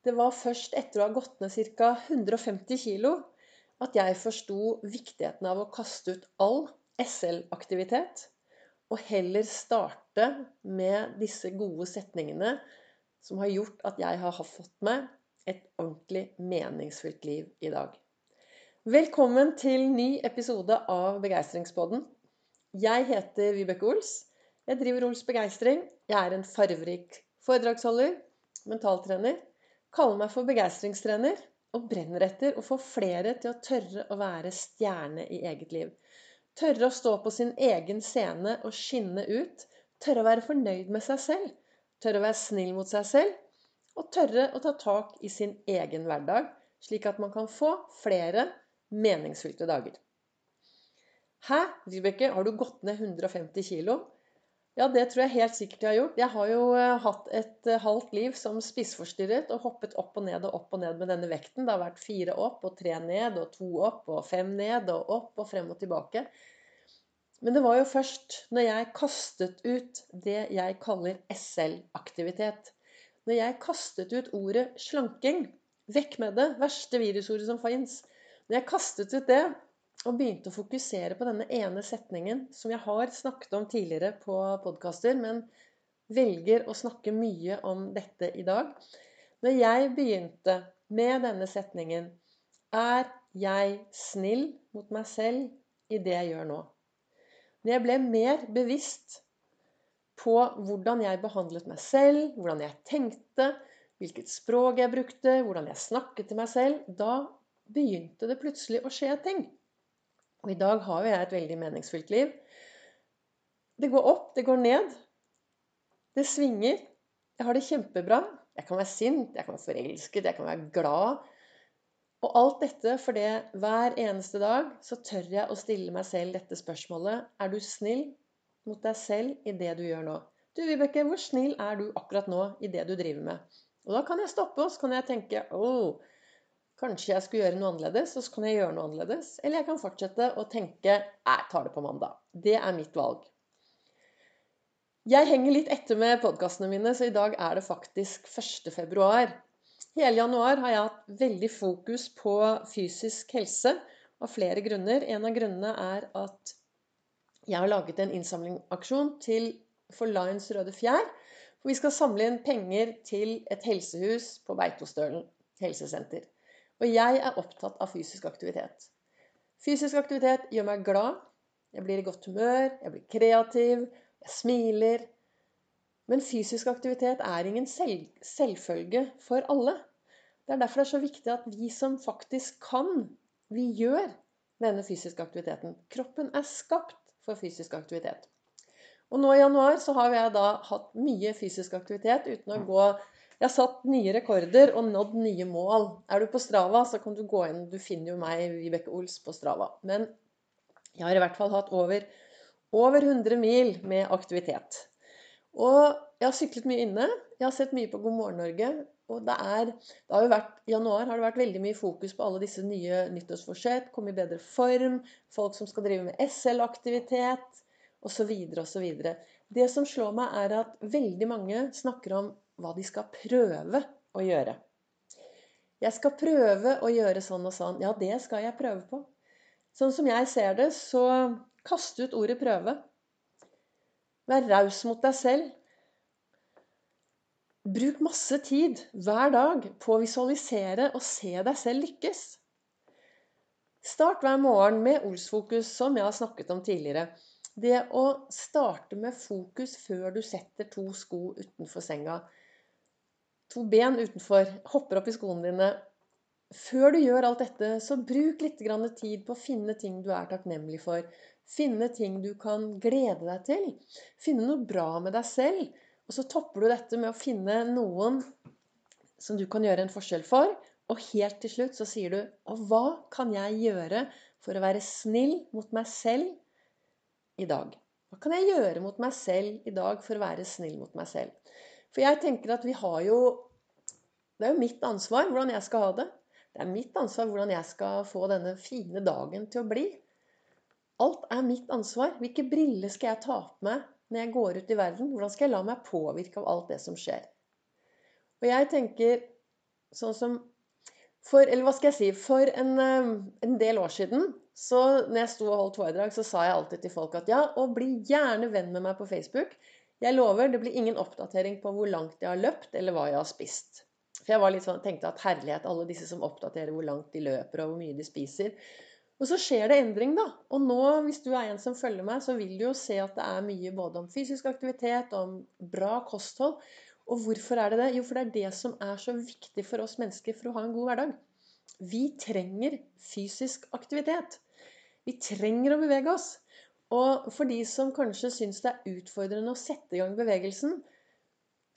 Det var først etter å ha gått ned ca. 150 kg at jeg forsto viktigheten av å kaste ut all SL-aktivitet, og heller starte med disse gode setningene som har gjort at jeg har fått meg et ordentlig meningsfylt liv i dag. Velkommen til ny episode av Begeistringspodden. Jeg heter Vibeke Ols. Jeg driver Ols Begeistring. Jeg er en farverik foredragsholder, mentaltrener. Kaller meg for begeistringstrener og brenner etter å få flere til å tørre å være stjerne i eget liv. Tørre å stå på sin egen scene og skinne ut. Tørre å være fornøyd med seg selv. Tørre å være snill mot seg selv. Og tørre å ta tak i sin egen hverdag, slik at man kan få flere meningsfylte dager. Hæ, Vibeke, har du gått ned 150 kg? Ja, det tror jeg helt sikkert jeg har gjort. Jeg har jo eh, hatt et eh, halvt liv som spiseforstyrret og hoppet opp og ned og opp og ned med denne vekten. Det har vært fire opp og tre ned og to opp og fem ned og opp og frem og tilbake. Men det var jo først når jeg kastet ut det jeg kaller SL-aktivitet. Når jeg kastet ut ordet slanking, vekk med det, verste virusordet som fins. Når jeg kastet ut det, og begynte å fokusere på denne ene setningen som jeg har snakket om tidligere på podkaster, men velger å snakke mye om dette i dag. Når jeg begynte med denne setningen Er jeg snill mot meg selv i det jeg gjør nå? Når jeg ble mer bevisst på hvordan jeg behandlet meg selv, hvordan jeg tenkte, hvilket språk jeg brukte, hvordan jeg snakket til meg selv, da begynte det plutselig å skje ting. Og i dag har jo jeg et veldig meningsfylt liv. Det går opp, det går ned. Det svinger. Jeg har det kjempebra. Jeg kan være sint, jeg kan være forelsket, jeg kan være glad. Og alt dette fordi hver eneste dag så tør jeg å stille meg selv dette spørsmålet. Er du snill mot deg selv i det du gjør nå? Du, Vibeke, hvor snill er du akkurat nå i det du driver med? Og da kan jeg stoppe, og så kan jeg tenke Å, Kanskje jeg skulle gjøre noe annerledes, og så kan jeg gjøre noe annerledes. Eller jeg kan fortsette å tenke jeg tar det på mandag. Det er mitt valg. Jeg henger litt etter med podkastene mine, så i dag er det faktisk 1. februar. Hele januar har jeg hatt veldig fokus på fysisk helse av flere grunner. En av grunnene er at jeg har laget en innsamlingsaksjon til for Lions Røde Fjær. For vi skal samle inn penger til et helsehus på Beitostølen helsesenter. Og jeg er opptatt av fysisk aktivitet. Fysisk aktivitet gjør meg glad. Jeg blir i godt humør, jeg blir kreativ, jeg smiler. Men fysisk aktivitet er ingen selv, selvfølge for alle. Det er derfor det er så viktig at vi som faktisk kan, vi gjør denne fysiske aktiviteten. Kroppen er skapt for fysisk aktivitet. Og nå i januar så har jeg da hatt mye fysisk aktivitet uten å gå jeg har satt nye rekorder og nådd nye mål. Er du på Strava, så kan du gå inn. Du finner jo meg, Vibeke Ols, på Strava. Men jeg har i hvert fall hatt over, over 100 mil med aktivitet. Og jeg har syklet mye inne. Jeg har sett mye på God morgen Norge. Og det er, det har jo vært, I januar har det vært veldig mye fokus på alle disse nye nyttårsforsett. Komme i bedre form. Folk som skal drive med SL-aktivitet osv. osv. Det som slår meg, er at veldig mange snakker om hva de skal prøve å gjøre. Jeg skal prøve å gjøre sånn og sånn. Ja, det skal jeg prøve på. Sånn som jeg ser det, så kast ut ordet 'prøve'. Vær raus mot deg selv. Bruk masse tid hver dag på å visualisere og se deg selv lykkes. Start hver morgen med Olsfokus, som jeg har snakket om tidligere. Det å starte med fokus før du setter to sko utenfor senga to ben utenfor, hopper opp i skoene dine. Før du gjør alt dette, så bruk litt tid på å finne ting du er takknemlig for. Finne ting du kan glede deg til. Finne noe bra med deg selv. Og så topper du dette med å finne noen som du kan gjøre en forskjell for. Og helt til slutt så sier du Og hva kan jeg gjøre for å være snill mot meg selv i dag? Hva kan jeg gjøre mot meg selv i dag for å være snill mot meg selv? For jeg tenker at vi har jo Det er jo mitt ansvar hvordan jeg skal ha det. Det er mitt ansvar hvordan jeg skal få denne fine dagen til å bli. Alt er mitt ansvar. Hvilke briller skal jeg ta på meg når jeg går ut i verden? Hvordan skal jeg la meg påvirke av alt det som skjer? Og jeg tenker sånn som for, Eller hva skal jeg si For en, eh, en del år siden, så når jeg sto og holdt foredrag, så sa jeg alltid til folk at ja, og bli gjerne venn med meg på Facebook. Jeg lover, det blir ingen oppdatering på hvor langt jeg har løpt, eller hva jeg har spist. For jeg var litt sånn, tenkte at herlighet, alle disse som oppdaterer hvor langt de løper, og hvor mye de spiser. Og så skjer det endring, da. Og nå, hvis du er en som følger meg, så vil du jo se at det er mye både om fysisk aktivitet, om bra kosthold. Og hvorfor er det det? Jo, for det er det som er så viktig for oss mennesker for å ha en god hverdag. Vi trenger fysisk aktivitet. Vi trenger å bevege oss. Og for de som kanskje syns det er utfordrende å sette i gang bevegelsen,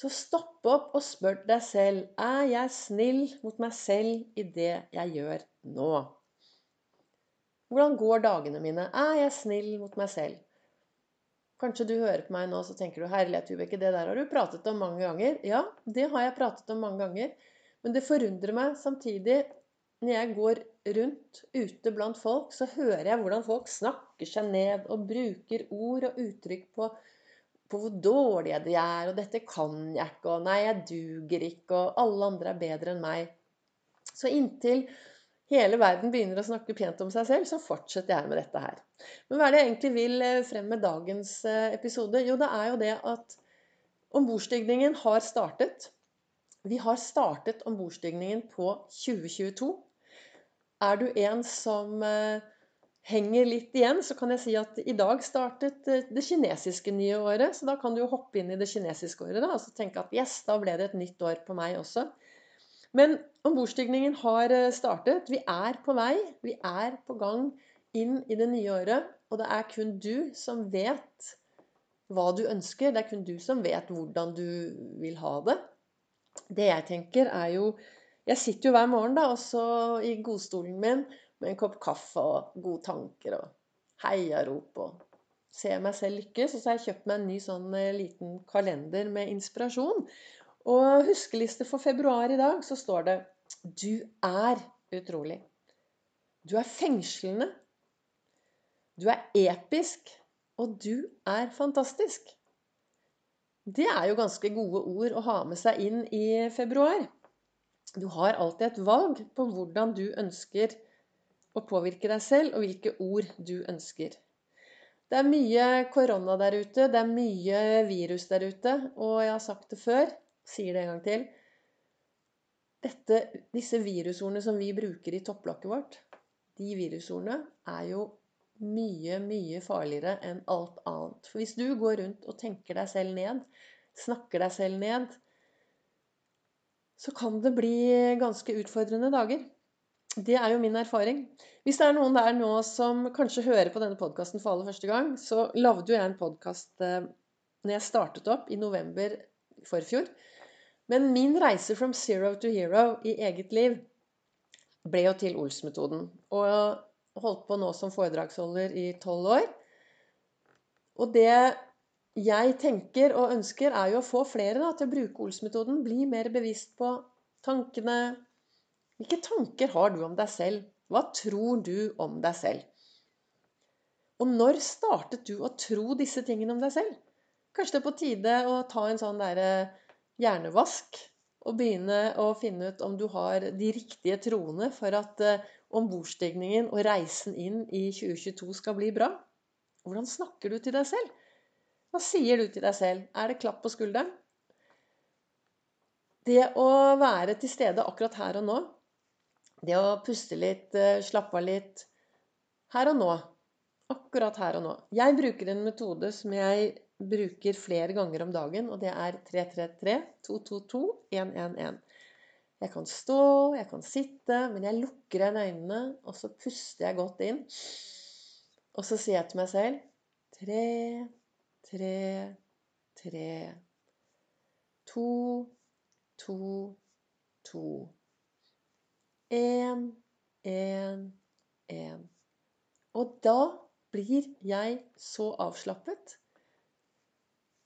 så stopp opp og spør deg selv er jeg snill mot meg selv i det jeg gjør nå. Hvordan går dagene mine? Er jeg snill mot meg selv? Kanskje du hører på meg nå så tenker du herlighet, Vibeke, det der har du pratet om mange ganger. Ja, det har jeg pratet om mange ganger. Men det forundrer meg samtidig når jeg går rundt ute blant folk, så hører jeg hvordan folk snakker seg ned og bruker ord og uttrykk på, på hvor dårlige de er, og 'dette kan jeg ikke', og 'nei, jeg duger ikke', og 'alle andre er bedre enn meg'. Så inntil hele verden begynner å snakke pent om seg selv, så fortsetter jeg med dette her. Men hva er det jeg egentlig vil eh, frem med dagens eh, episode? Jo, det er jo det at ombordstigningen har startet. Vi har startet ombordstigningen på 2022. Er du en som eh, henger litt igjen, så kan jeg si at i dag startet eh, det kinesiske nye året. Så da kan du jo hoppe inn i det kinesiske året da, og så tenke at yes, da ble det et nytt år på meg også. Men ombordstigningen har eh, startet. Vi er på vei. Vi er på gang inn i det nye året. Og det er kun du som vet hva du ønsker. Det er kun du som vet hvordan du vil ha det. Det jeg tenker, er jo jeg sitter jo hver morgen da, også i godstolen min med en kopp kaffe og gode tanker og heiarop og ser meg selv lykkes. Og så har jeg kjøpt meg en ny sånn eh, liten kalender med inspirasjon. Og huskeliste for februar i dag så står det Du er utrolig. Du er fengslende. Du er episk. Og du er fantastisk. Det er jo ganske gode ord å ha med seg inn i februar. Du har alltid et valg på hvordan du ønsker å påvirke deg selv, og hvilke ord du ønsker. Det er mye korona der ute, det er mye virus der ute, og jeg har sagt det før, sier det en gang til. Dette, disse virusordene som vi bruker i topplokket vårt, de virusordene er jo mye, mye farligere enn alt annet. For hvis du går rundt og tenker deg selv ned, snakker deg selv ned, så kan det bli ganske utfordrende dager. Det er jo min erfaring. Hvis det er noen der nå som kanskje hører på denne podkasten for aller første gang, så lagde jo jeg en podkast eh, når jeg startet opp i november forfjor. Men min reise from zero to hero i eget liv ble jo til Ols-metoden. Og holdt på nå som foredragsholder i tolv år. Og det jeg tenker og ønsker, er jo å få flere da, til å bruke Ols-metoden. Bli mer bevisst på tankene. Hvilke tanker har du om deg selv? Hva tror du om deg selv? Og når startet du å tro disse tingene om deg selv? Kanskje det er på tide å ta en sånn derre hjernevask og begynne å finne ut om du har de riktige troene for at uh, ombordstigningen og reisen inn i 2022 skal bli bra? Hvordan snakker du til deg selv? Hva sier du til deg selv? Er det klapp på skulderen? Det å være til stede akkurat her og nå, det å puste litt, eh, slappe av litt her og nå, akkurat her og nå Jeg bruker en metode som jeg bruker flere ganger om dagen, og det er 333-222-111. Jeg kan stå, jeg kan sitte, men jeg lukker igjen øynene, og så puster jeg godt inn. Og så sier jeg til meg selv tre tre, tre. To, to, to. Én, én, én. Og da blir jeg så avslappet.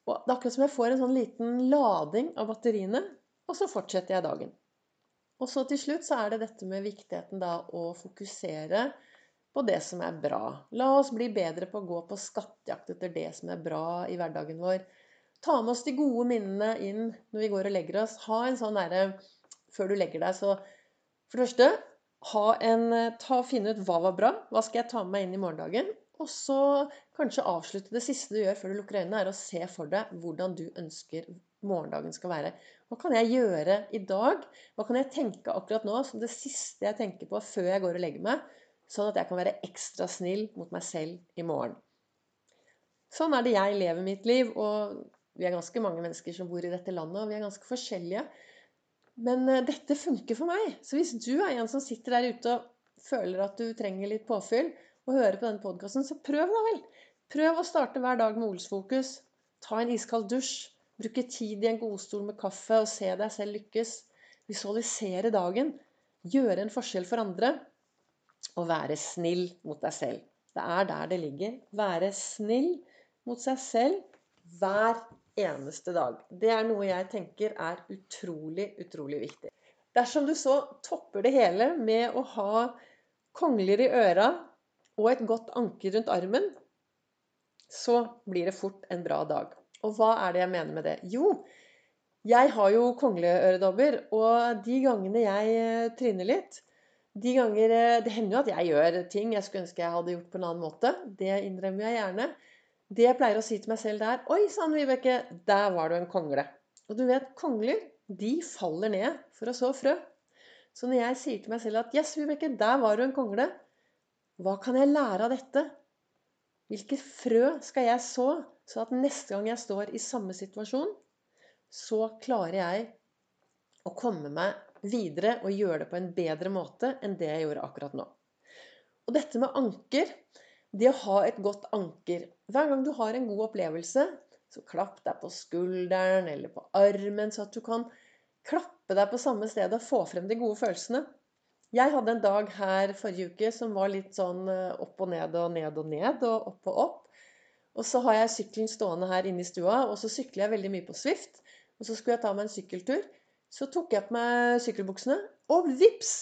Og det er akkurat som jeg får en sånn liten lading av batteriene, og så fortsetter jeg dagen. Og så til slutt så er det dette med viktigheten da å fokusere på det som er bra. La oss bli bedre på å gå på skattejakt etter det som er bra i hverdagen vår. Ta med oss de gode minnene inn når vi går og legger oss. Ha en sånn derre før du legger deg. Så for det første, en, ta, finne ut hva var bra. Hva skal jeg ta med meg inn i morgendagen? Og så kanskje avslutte det siste du gjør før du lukker øynene, er å se for deg hvordan du ønsker morgendagen skal være. Hva kan jeg gjøre i dag? Hva kan jeg tenke akkurat nå som det siste jeg tenker på før jeg går og legger meg? Sånn at jeg kan være ekstra snill mot meg selv i morgen. Sånn er det jeg lever mitt liv. Og vi er ganske mange mennesker som bor i dette landet, og vi er ganske forskjellige. Men eh, dette funker for meg. Så hvis du er en som sitter der ute og føler at du trenger litt påfyll, og hører på denne podkasten, så prøv da vel. Prøv å starte hver dag med Olsfokus. Ta en iskald dusj. Bruke tid i en godstol med kaffe og se deg selv lykkes. Visualisere dagen. Gjøre en forskjell for andre. Og være snill mot deg selv. Det er der det ligger. Være snill mot seg selv hver eneste dag. Det er noe jeg tenker er utrolig, utrolig viktig. Dersom du så topper det hele med å ha kongler i øra og et godt anker rundt armen, så blir det fort en bra dag. Og hva er det jeg mener med det? Jo, jeg har jo kongleøredobber, og de gangene jeg eh, tryner litt de ganger, eh, Det hender jo at jeg gjør ting jeg skulle ønske jeg hadde gjort på en annen måte. Det innrømmer jeg gjerne. Det jeg pleier å si til meg selv der Oi sann, Vibeke, der var du en kongle. Og du vet, kongler de faller ned for å så frø. Så når jeg sier til meg selv at Yes, Vibeke, der var du en kongle. Hva kan jeg lære av dette? Hvilke frø skal jeg så, så at neste gang jeg står i samme situasjon, så klarer jeg å komme meg videre og gjøre det på en bedre måte enn det jeg gjorde akkurat nå. Og dette med anker det å ha et godt anker. Hver gang du har en god opplevelse, så klapp deg på skulderen eller på armen, så at du kan klappe deg på samme sted og få frem de gode følelsene. Jeg hadde en dag her forrige uke som var litt sånn eh, opp og ned og ned og ned og opp og opp. Og så har jeg sykkelen stående her inne i stua, og så sykler jeg veldig mye på Swift. Og så skulle jeg ta meg en sykkeltur. Så tok jeg på meg sykkelbuksene, og vips!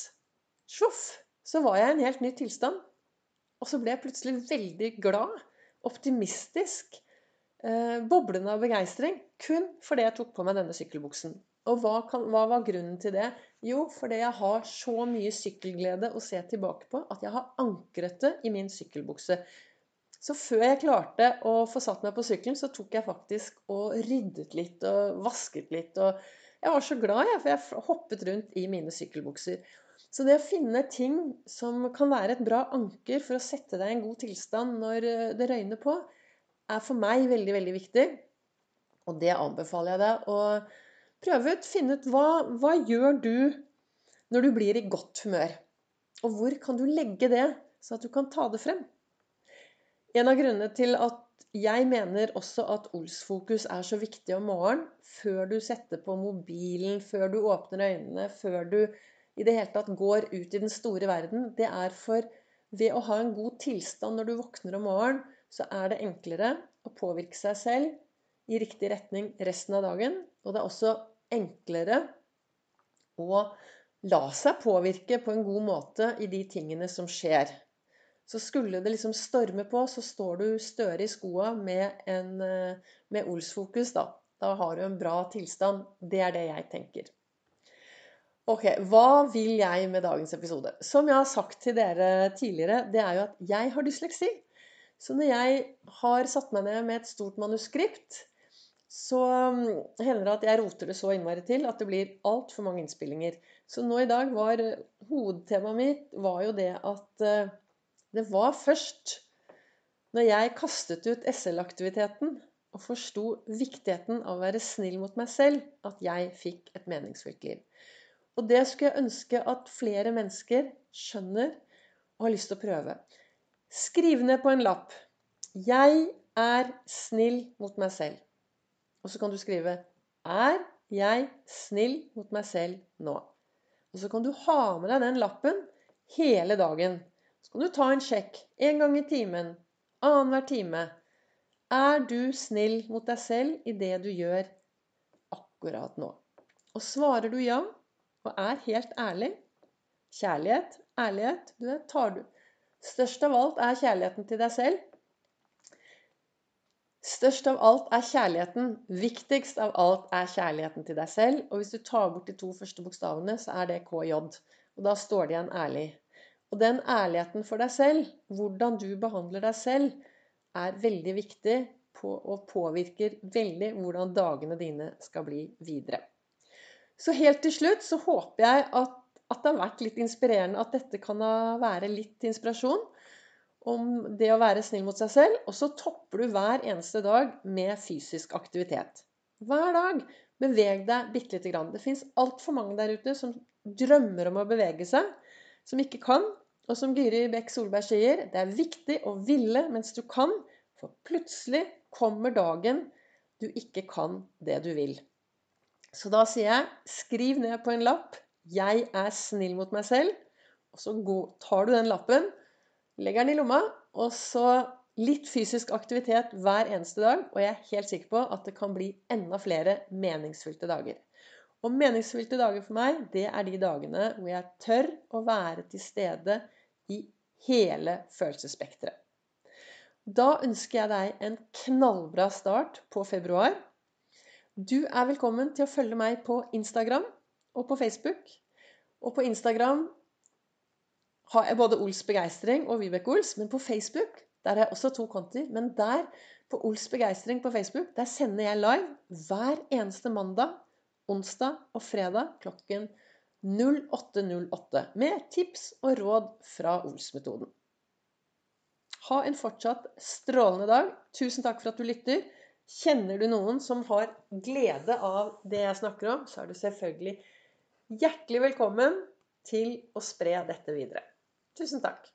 Svoff! Så var jeg i en helt ny tilstand. Og så ble jeg plutselig veldig glad, optimistisk, eh, boblende av begeistring. Kun fordi jeg tok på meg denne sykkelbuksen. Og hva, kan, hva, var grunnen til det? Jo, fordi jeg har så mye sykkelglede å se tilbake på at jeg har ankret det i min sykkelbukse. Så før jeg klarte å få satt meg på sykkelen, så tok jeg faktisk og ryddet litt og vasket litt. Og jeg var så glad, jeg, for jeg hoppet rundt i mine sykkelbukser. Så det å finne ting som kan være et bra anker for å sette deg i en god tilstand når eh, det røyner på, er for meg veldig, veldig viktig. Og det anbefaler jeg deg å prøve ut. Finne ut hva, hva gjør du når du blir i godt humør? Og hvor kan du legge det, så at du kan ta det frem? En av grunnene til at jeg mener også at Olsfokus er så viktig om morgenen, før du setter på mobilen, før du åpner øynene, før du i det hele tatt går ut i den store verden, det er for ved å ha en god tilstand når du våkner om morgenen, så er det enklere å påvirke seg selv i riktig retning resten av dagen. Og det er også enklere å la seg påvirke på en god måte i de tingene som skjer. Så skulle det liksom storme på, så står du støre i skoa med, en, eh, med Olsfokus, da. Da har du en bra tilstand. Det er det jeg tenker. Ok, hva vil jeg med dagens episode? Som jeg har sagt til dere tidligere, det er jo at jeg har dysleksi. Så når jeg har satt meg ned med et stort manuskript, så um, hender det at jeg roter det så innmari til at det blir altfor mange innspillinger. Så nå i dag var hovedtemaet mitt var jo det at uh, det var først når jeg kastet ut SL-aktiviteten og forsto viktigheten av å være snill mot meg selv, at jeg fikk et meningsfylt liv. Og det skulle jeg ønske at flere mennesker skjønner og har lyst til å prøve. Skriv ned på en lapp 'Jeg er snill mot meg selv'. Og så kan du skrive 'Er jeg snill mot meg selv nå?' Og så kan du ha med deg den lappen hele dagen. Så kan du ta en sjekk en gang i timen, annenhver time. Er du snill mot deg selv i det du gjør akkurat nå? Og svarer du ja, og er helt ærlig Kjærlighet, ærlighet du vet, tar du Størst av alt er kjærligheten til deg selv. Størst av alt er kjærligheten. Viktigst av alt er kjærligheten til deg selv. Og hvis du tar bort de to første bokstavene, så er det KJ. Og da står det igjen ærlig. Og den ærligheten for deg selv, hvordan du behandler deg selv, er veldig viktig på, og påvirker veldig hvordan dagene dine skal bli videre. Så helt til slutt så håper jeg at, at det har vært litt inspirerende, at dette kan være litt inspirasjon om det å være snill mot seg selv. Og så topper du hver eneste dag med fysisk aktivitet. Hver dag. Beveg deg bitte lite grann. Det fins altfor mange der ute som drømmer om å bevege seg, som ikke kan. Og som Gyri Bekk Solberg sier, det er viktig å ville mens du kan, for plutselig kommer dagen du ikke kan det du vil. Så da sier jeg, skriv ned på en lapp 'Jeg er snill mot meg selv'. Og så tar du den lappen Legger den i lomma, og så litt fysisk aktivitet hver eneste dag. Og jeg er helt sikker på at det kan bli enda flere meningsfylte dager. Og meningsfylte dager for meg, det er de dagene hvor jeg tør å være til stede i hele følelsesspekteret. Da ønsker jeg deg en knallbra start på februar. Du er velkommen til å følge meg på Instagram og på Facebook. Og på Instagram har jeg både Ols Begeistring og Vibeke Ols. Men på Facebook der har jeg også to konti. Men der, på Ols Begeistring på Facebook, der sender jeg live hver eneste mandag, onsdag og fredag klokken 08.08 med tips og råd fra Ols-metoden. Ha en fortsatt strålende dag. Tusen takk for at du lytter. Kjenner du noen som har glede av det jeg snakker om, så er du selvfølgelig hjertelig velkommen til å spre dette videre. Tusen takk.